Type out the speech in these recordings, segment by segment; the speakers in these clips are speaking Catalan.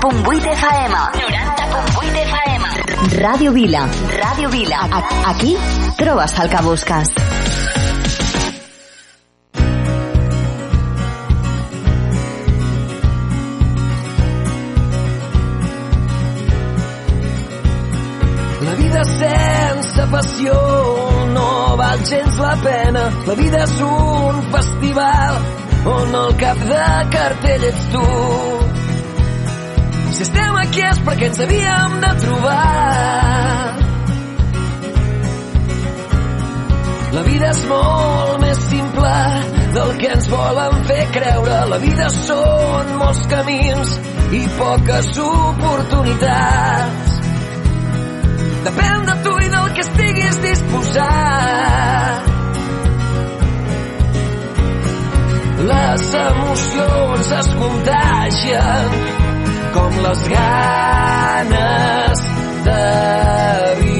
90.8 FM. 90.8 FM. Ràdio Vila. Ràdio Vila. A aquí trobes el que busques. La vida sense passió no val gens la pena. La vida és un festival on el cap de cartell ets tu. Si estem aquí és perquè ens havíem de trobar. La vida és molt més simple del que ens volen fer creure. La vida són molts camins i poques oportunitats. Depèn de tu i del que estiguis disposat. Les emocions es contagien com les ganes de viure.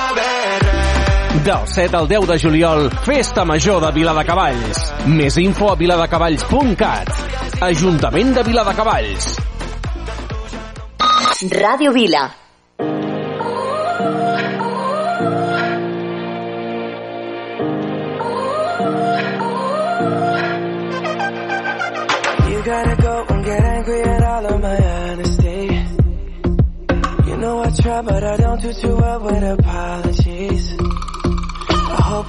Del 7 al 10 de juliol, Festa Major de Viladecavalls. Més info a viladecavalls.cat. Ajuntament de Viladecavalls. Ràdio Vila. You gotta go and get angry at all of my honesty. You know I try, but I don't do too well with apologies.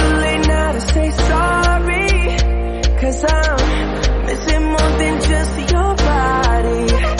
too late now to say sorry? Cause I'm missing more than just your body.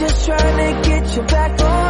Just trying to get you back on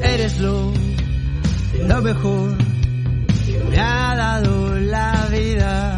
Eres lo, lo mejor que me ha dado la vida.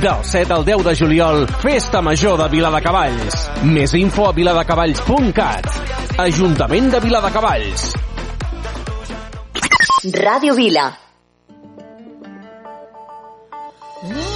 Del 7 al 10 de juliol, Festa Major de Viladecavalls. Més info a viladecavalls.cat. Ajuntament de Viladecavalls. Ràdio Vila. Mm.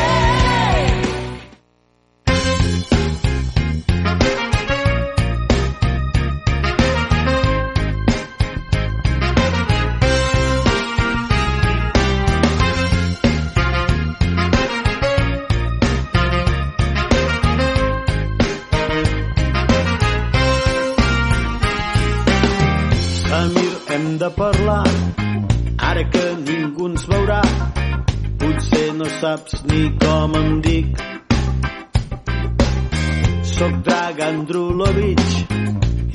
Saps ni com em dic. Soc Dragan Drulovic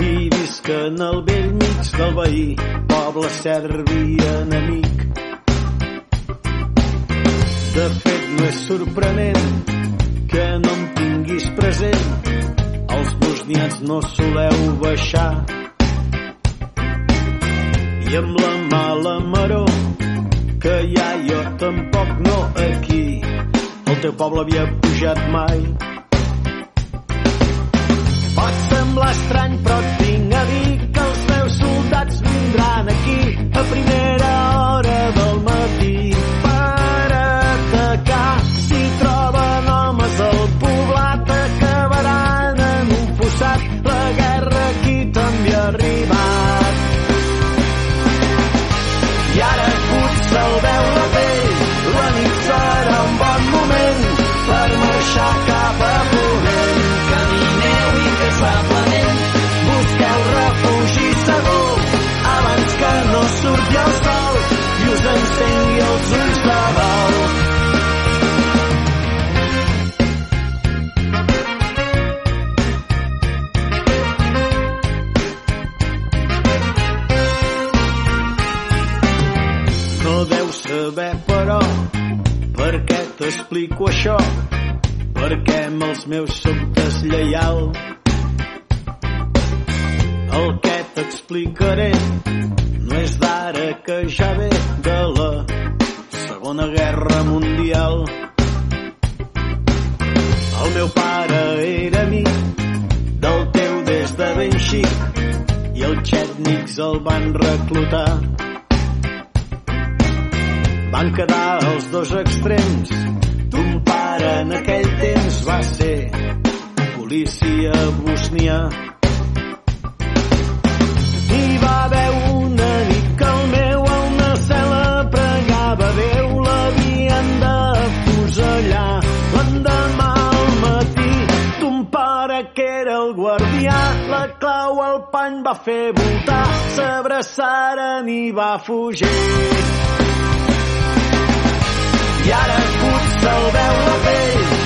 i visc en el vell mig del veí, poble serbi enemic. De fet, no és sorprenent que no em tinguis present. Els bosnians no soleu baixar. I amb la mala maror que ha jo tampoc no aquí. El teu poble havia pujat mai. Pot semblar estrany, però et vinc a dir que els meus soldats vindran aquí a primera hora del matí els meus soc deslleial. El que t'explicaré no és d'ara que ja ve de la Segona Guerra Mundial. El meu pare era amic del teu des de ben xic i els xètnics el van reclutar. Van quedar els dos extrems. Ton pare en aquell va ser policia bosnià. Hi va haver una nit que el meu a una cel·la pregava Déu l'havien de fusellar. L'endemà al matí ton pare que era el guardià la clau al pany va fer voltar s'abraçaren i va fugir. I ara fuig se'l veu la pell,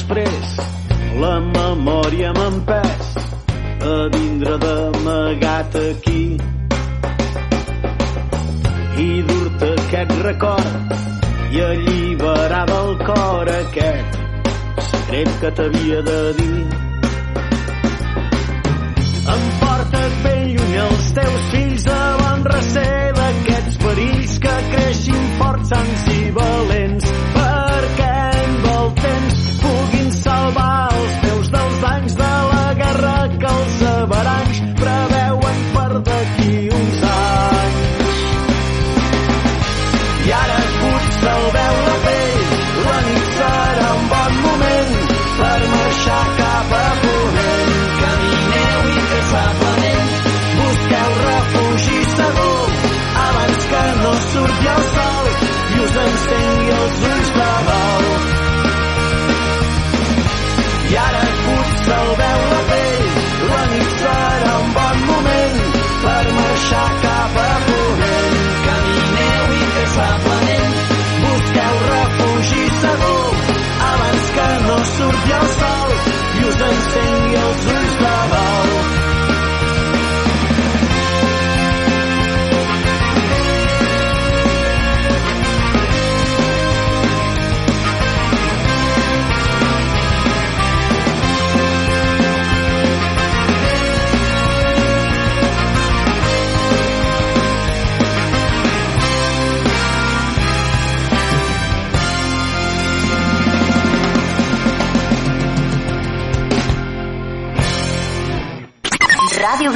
després, la memòria m'empès a vindre d'amagat aquí i dur-te aquest record i alliberar del cor aquest secret que t'havia de dir. Emporta't ben lluny els teus fills de bon recer d'aquests perills que creixin forts, sans i valents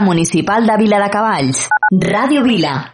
Municipal de Vila de Cavalls. Ràdio Vila.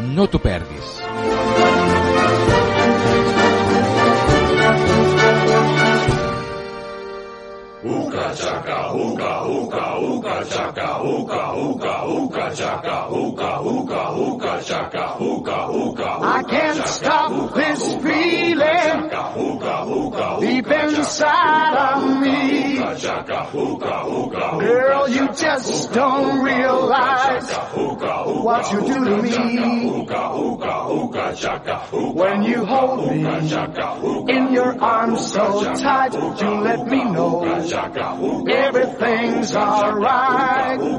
No t'ho perdis. Uka chaka, uka, uka, uka chaka, uka, uka, uka chaka, uka, uka, uka chaka, uka, uka. I can't stop this feeling deep inside of me. Girl, you just don't realize what you do to me. When you hold me in your arms so tight, you let me know everything's alright. I'm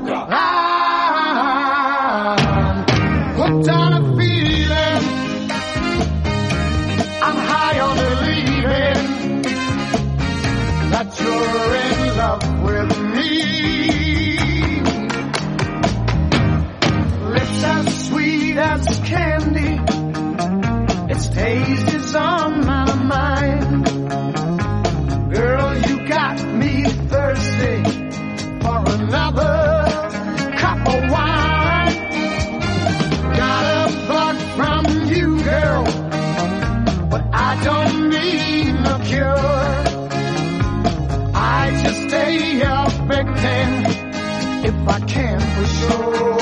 hooked on a feeling. I'm high on believing that you're in love with me. Lips as sweet as candy. Its taste is on thirsty for another cup of wine. Got a bug from you, girl, but I don't need no cure. I just stay up victim if I can for sure.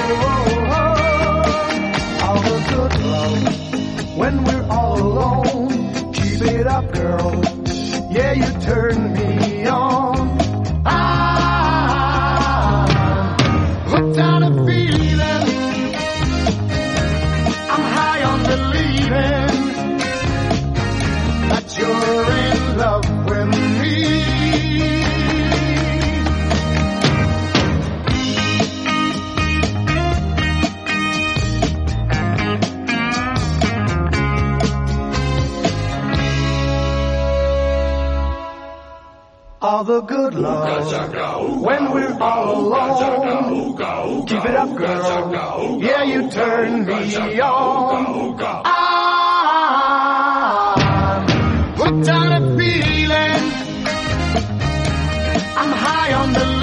All the good love when we're all alone. Keep it up, girl. Yeah, you turn me on. When we're all alone. Keep it up, girl. Yeah, you turn me on. I'm hooked on a feeling. you're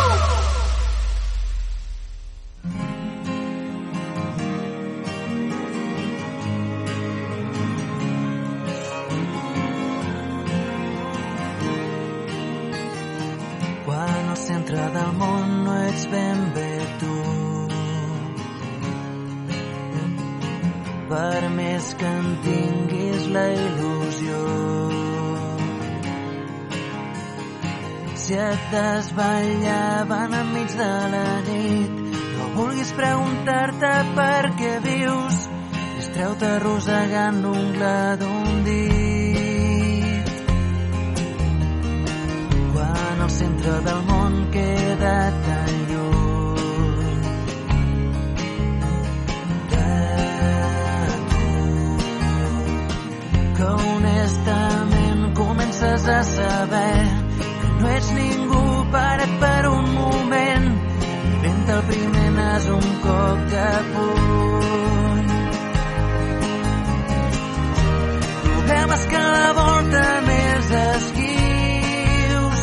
Vulguis preguntar-te per què vius, distreu-te arrossegant l'ungla d'un dit. Quan el centre del món queda tan lluny de tu que honestament comences a saber que no ets ningú per nas un cop de puny. Problemes que a la volta més esquius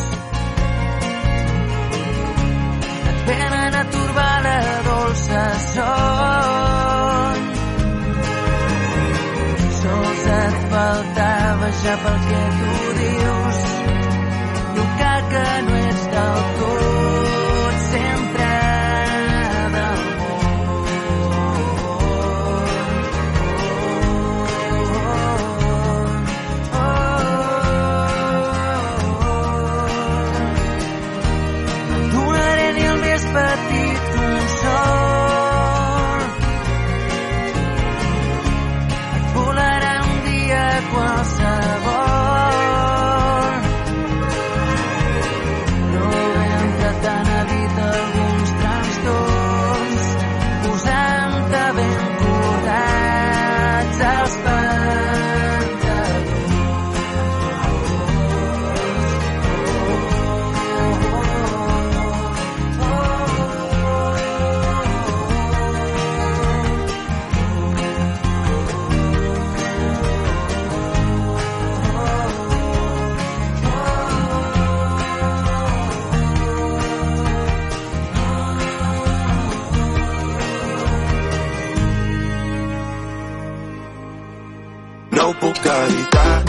et venen a turbar la dolça son sols et faltava ja pel que tu dius. Tocar que no ets del tot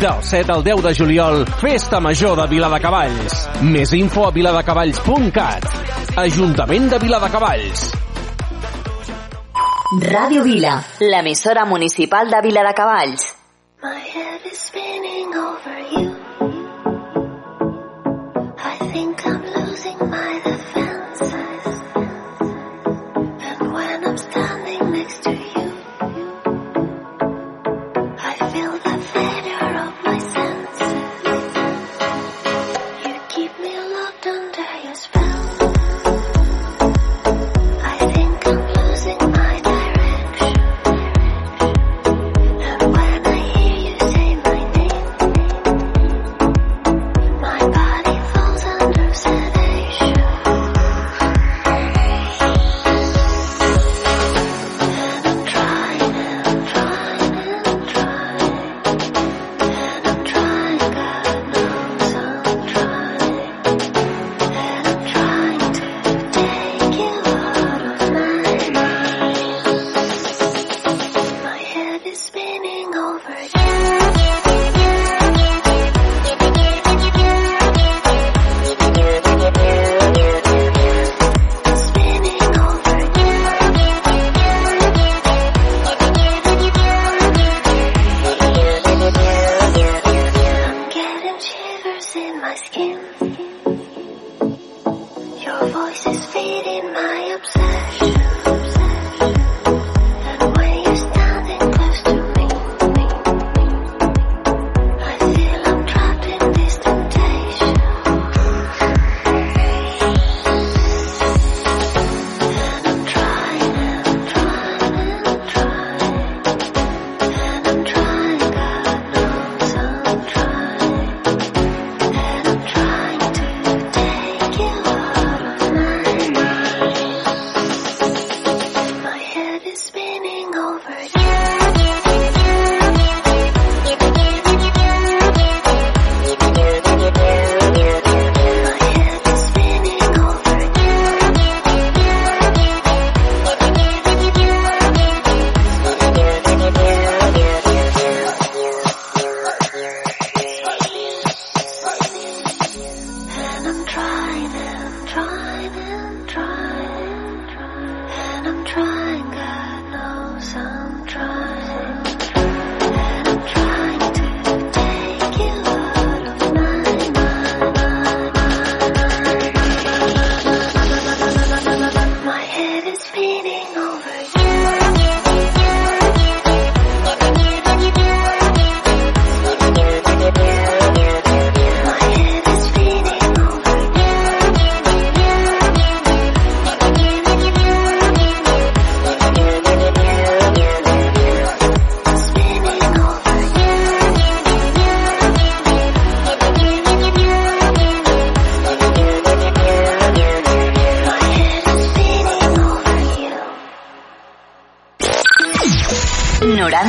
Del 7 al 10 de juliol, Festa Major de Viladecavalls. Més info a viladecavalls.cat. Ajuntament de Viladecavalls. Ràdio Vila. L'emissora municipal de Vila de Cavalls. My head is spinning over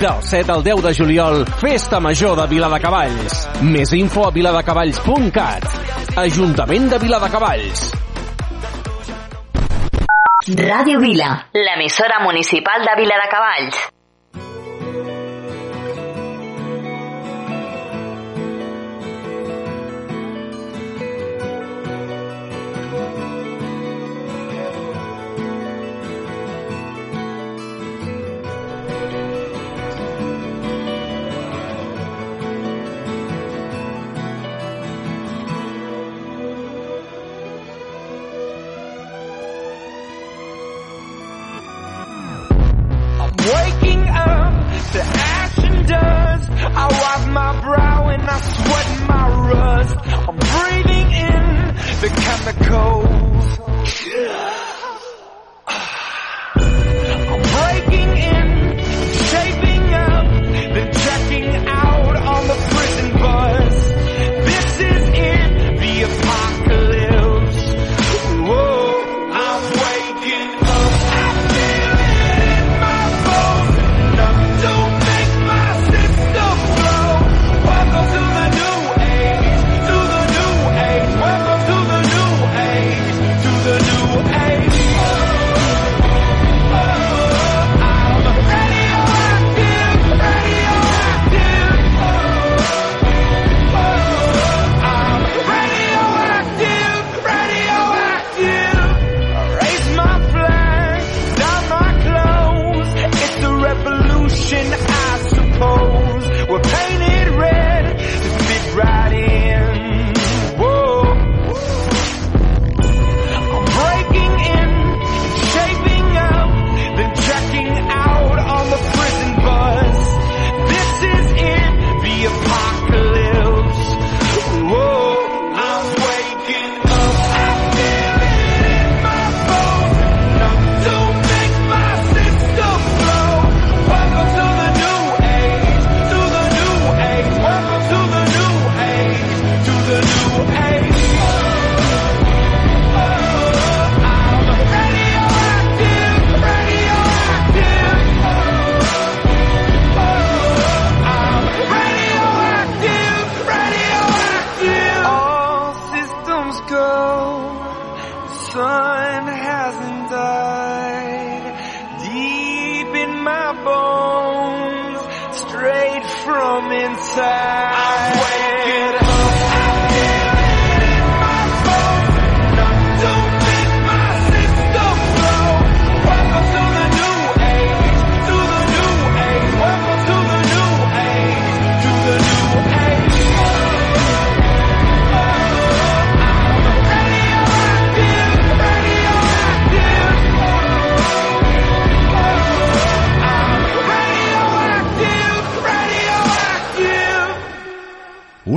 Del 7 al 10 de juliol, Festa Major de Viladecavalls. Més info a viladecavalls.cat. Ajuntament de Viladecavalls. Ràdio Vila, l'emissora municipal de Viladecavalls. I wipe my brow and I sweat my rust. I'm breathing in the chemicals. I'm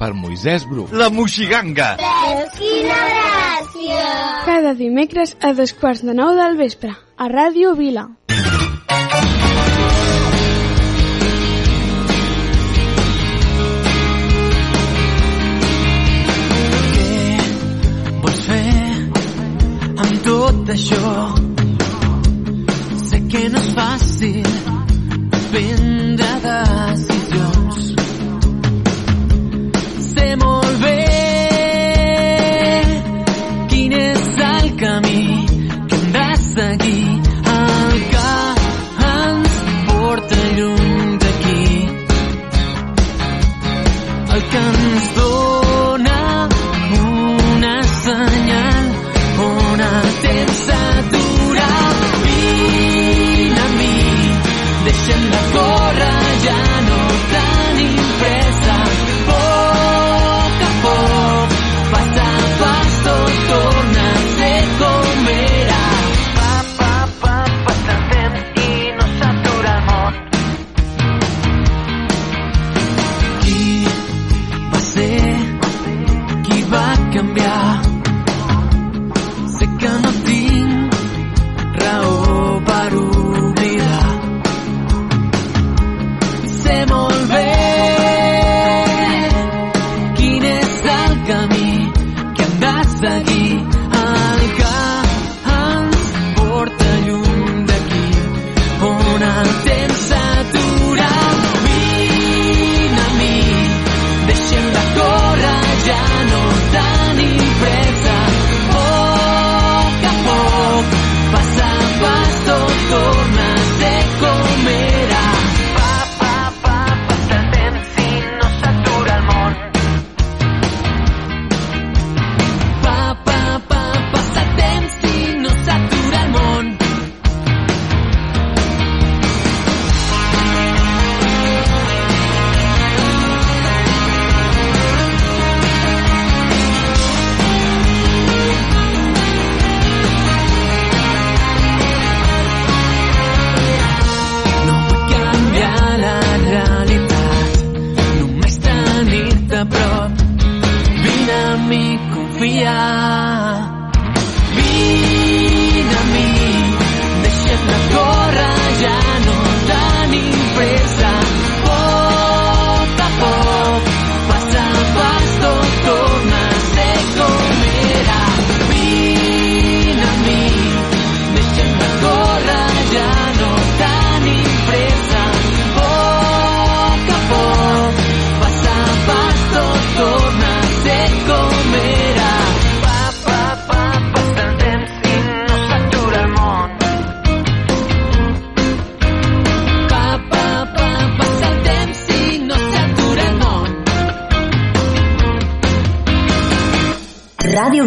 per Moisès Bru. La Moixiganga! Quina gràcia! Cada dimecres a dos quarts de nou del vespre, a Ràdio Vila. vols fer amb tot això? Sé que no és fàcil prendre decisions. sé molt bé quin és el camí que hem de seguir. El que ens porta lluny d'aquí. El que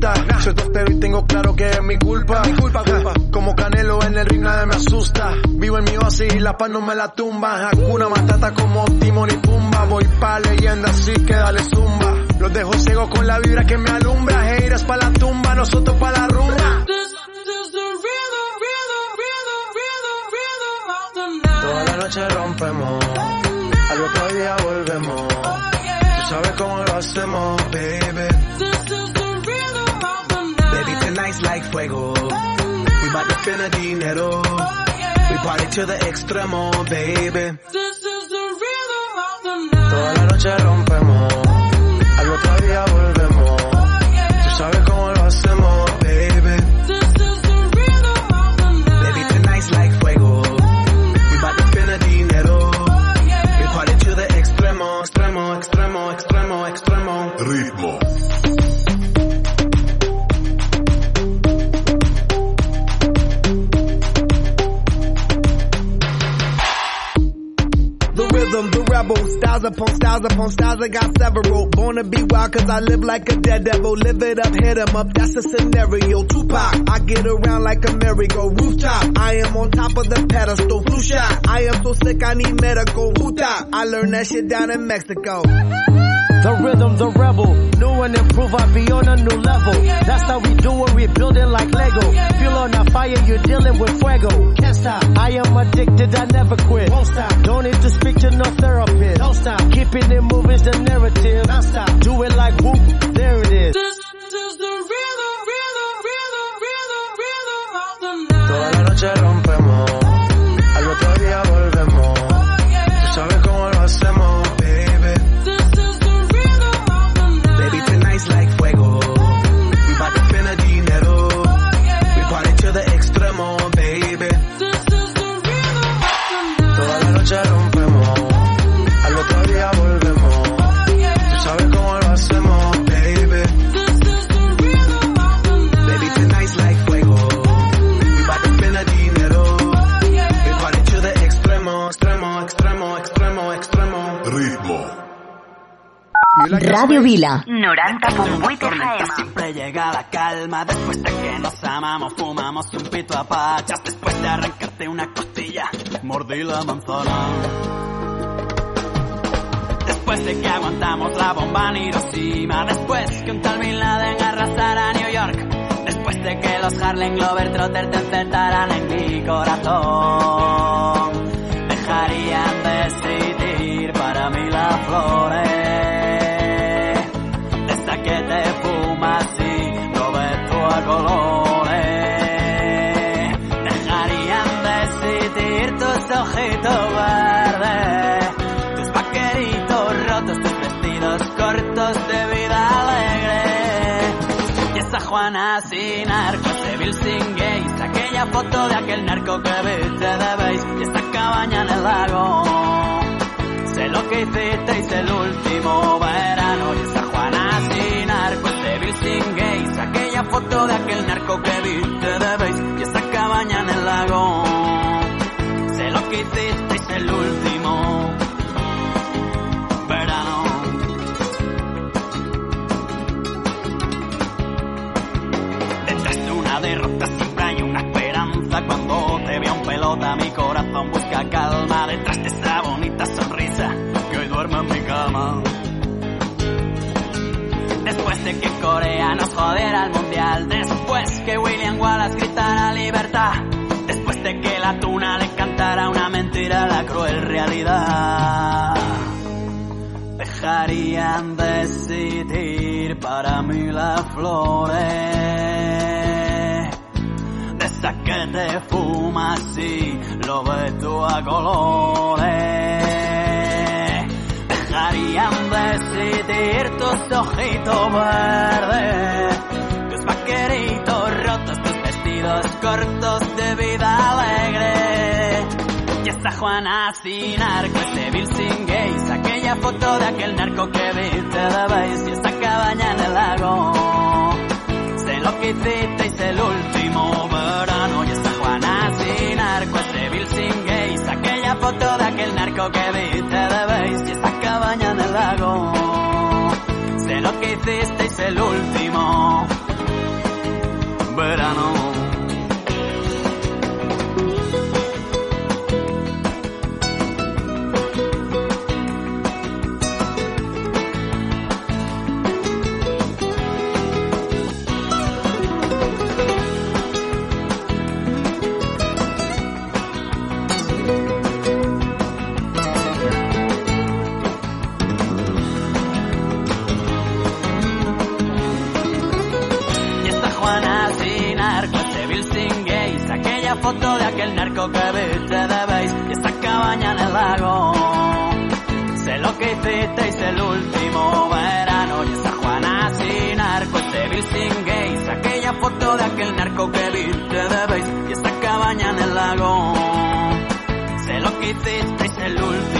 insulta. Soy tostero y tengo claro que es mi culpa. Mi culpa, culpa. Como Canelo en el ring nadie me asusta. Vivo en mi oasis y la paz no me la tumba. Hakuna Matata como Timon y Pumba. Voy pa' leyenda, así que dale zumba. Los dejo ciegos con la vibra que me alumbra. Heiras pa' la tumba, nosotros pa' la rumba. Toda la noche rompemos, al otro día volvemos. Tú sabes cómo lo hacemos, baby. nights like fuego. We bout to finna dinero. We party to the extremo, baby. This is the rhythm of the night. Toda la noche rompemos. Al otro día volvemos. Oh. Tú sabes Styles upon styles upon styles, I got several. Born to be wild cause I live like a dead devil. Live it up, hit 'em up, that's the scenario. Tupac, I get around like a merry-go. Rooftop, I am on top of the pedestal. Flu shot, I am so sick I need medical. Huta, I learned that shit down in Mexico. The rhythm, the rebel. New and improve, I be on a new level. That's how we do it, we build it like Lego. Feel on a fire, you're dealing with fuego. Can't stop. I am addicted, I never quit. Won't stop. Don't need to speak to no therapist. Don't stop. Keeping it moving's the narrative. Don't stop. Do it like whoop, Vila, 90.8 FM. Siempre llega la calma. Después de que nos amamos, fumamos un pito a pachas, después de arrancarte una costilla, mordí la manzana. Después de que aguantamos la bomba en Hiroshima, después que un tal Bin Laden arrasara a New York, después de que los Harlem Globetrotters te enfrentaran en mi corazón, dejarían decidir para mí las flores Y esa Juana sin narco, ese Bill sin gays, aquella foto de aquel narco que viste de y esa cabaña en el lago. Sé lo que hicisteis el último verano. Y esa Juana sin narco, ese Bill sin gays, aquella foto de aquel narco que viste de y esa cabaña en el lago. Sé lo que hicisteis el último una derrota siempre hay una esperanza. Cuando te veo un pelota, mi corazón busca calma. Detrás de esa bonita sonrisa que hoy duerme en mi cama. Después de que Corea nos jodiera el mundial. Después que William Wallace gritara libertad. Después de que la tuna le cantara una mentira a la cruel realidad. Dejarían decidir para mí las flores de que te fumas y lo ves tú a colores. Dejarían decidir tus ojitos verdes, tus vaqueritos rotos, tus vestidos cortos de vida alegre. Y esta Juana sin narco, ese Bill sin gays, aquella foto de aquel narco que viste de beige y esa cabaña en el lago. Que hicisteis el último verano y esa Juana sin narco, ese Bill sin gays, aquella foto de aquel narco que viste de beige y esa cabaña en el lago. Sé lo que hicisteis el último verano. Narco que viste de beige y esta cabaña en el lago. Sé lo que hicisteis el último verano y esa Juana sin narco, ese Bill sin gays, aquella foto de aquel narco que viste de beige y esta cabaña en el lago. Sé lo que hicisteis el último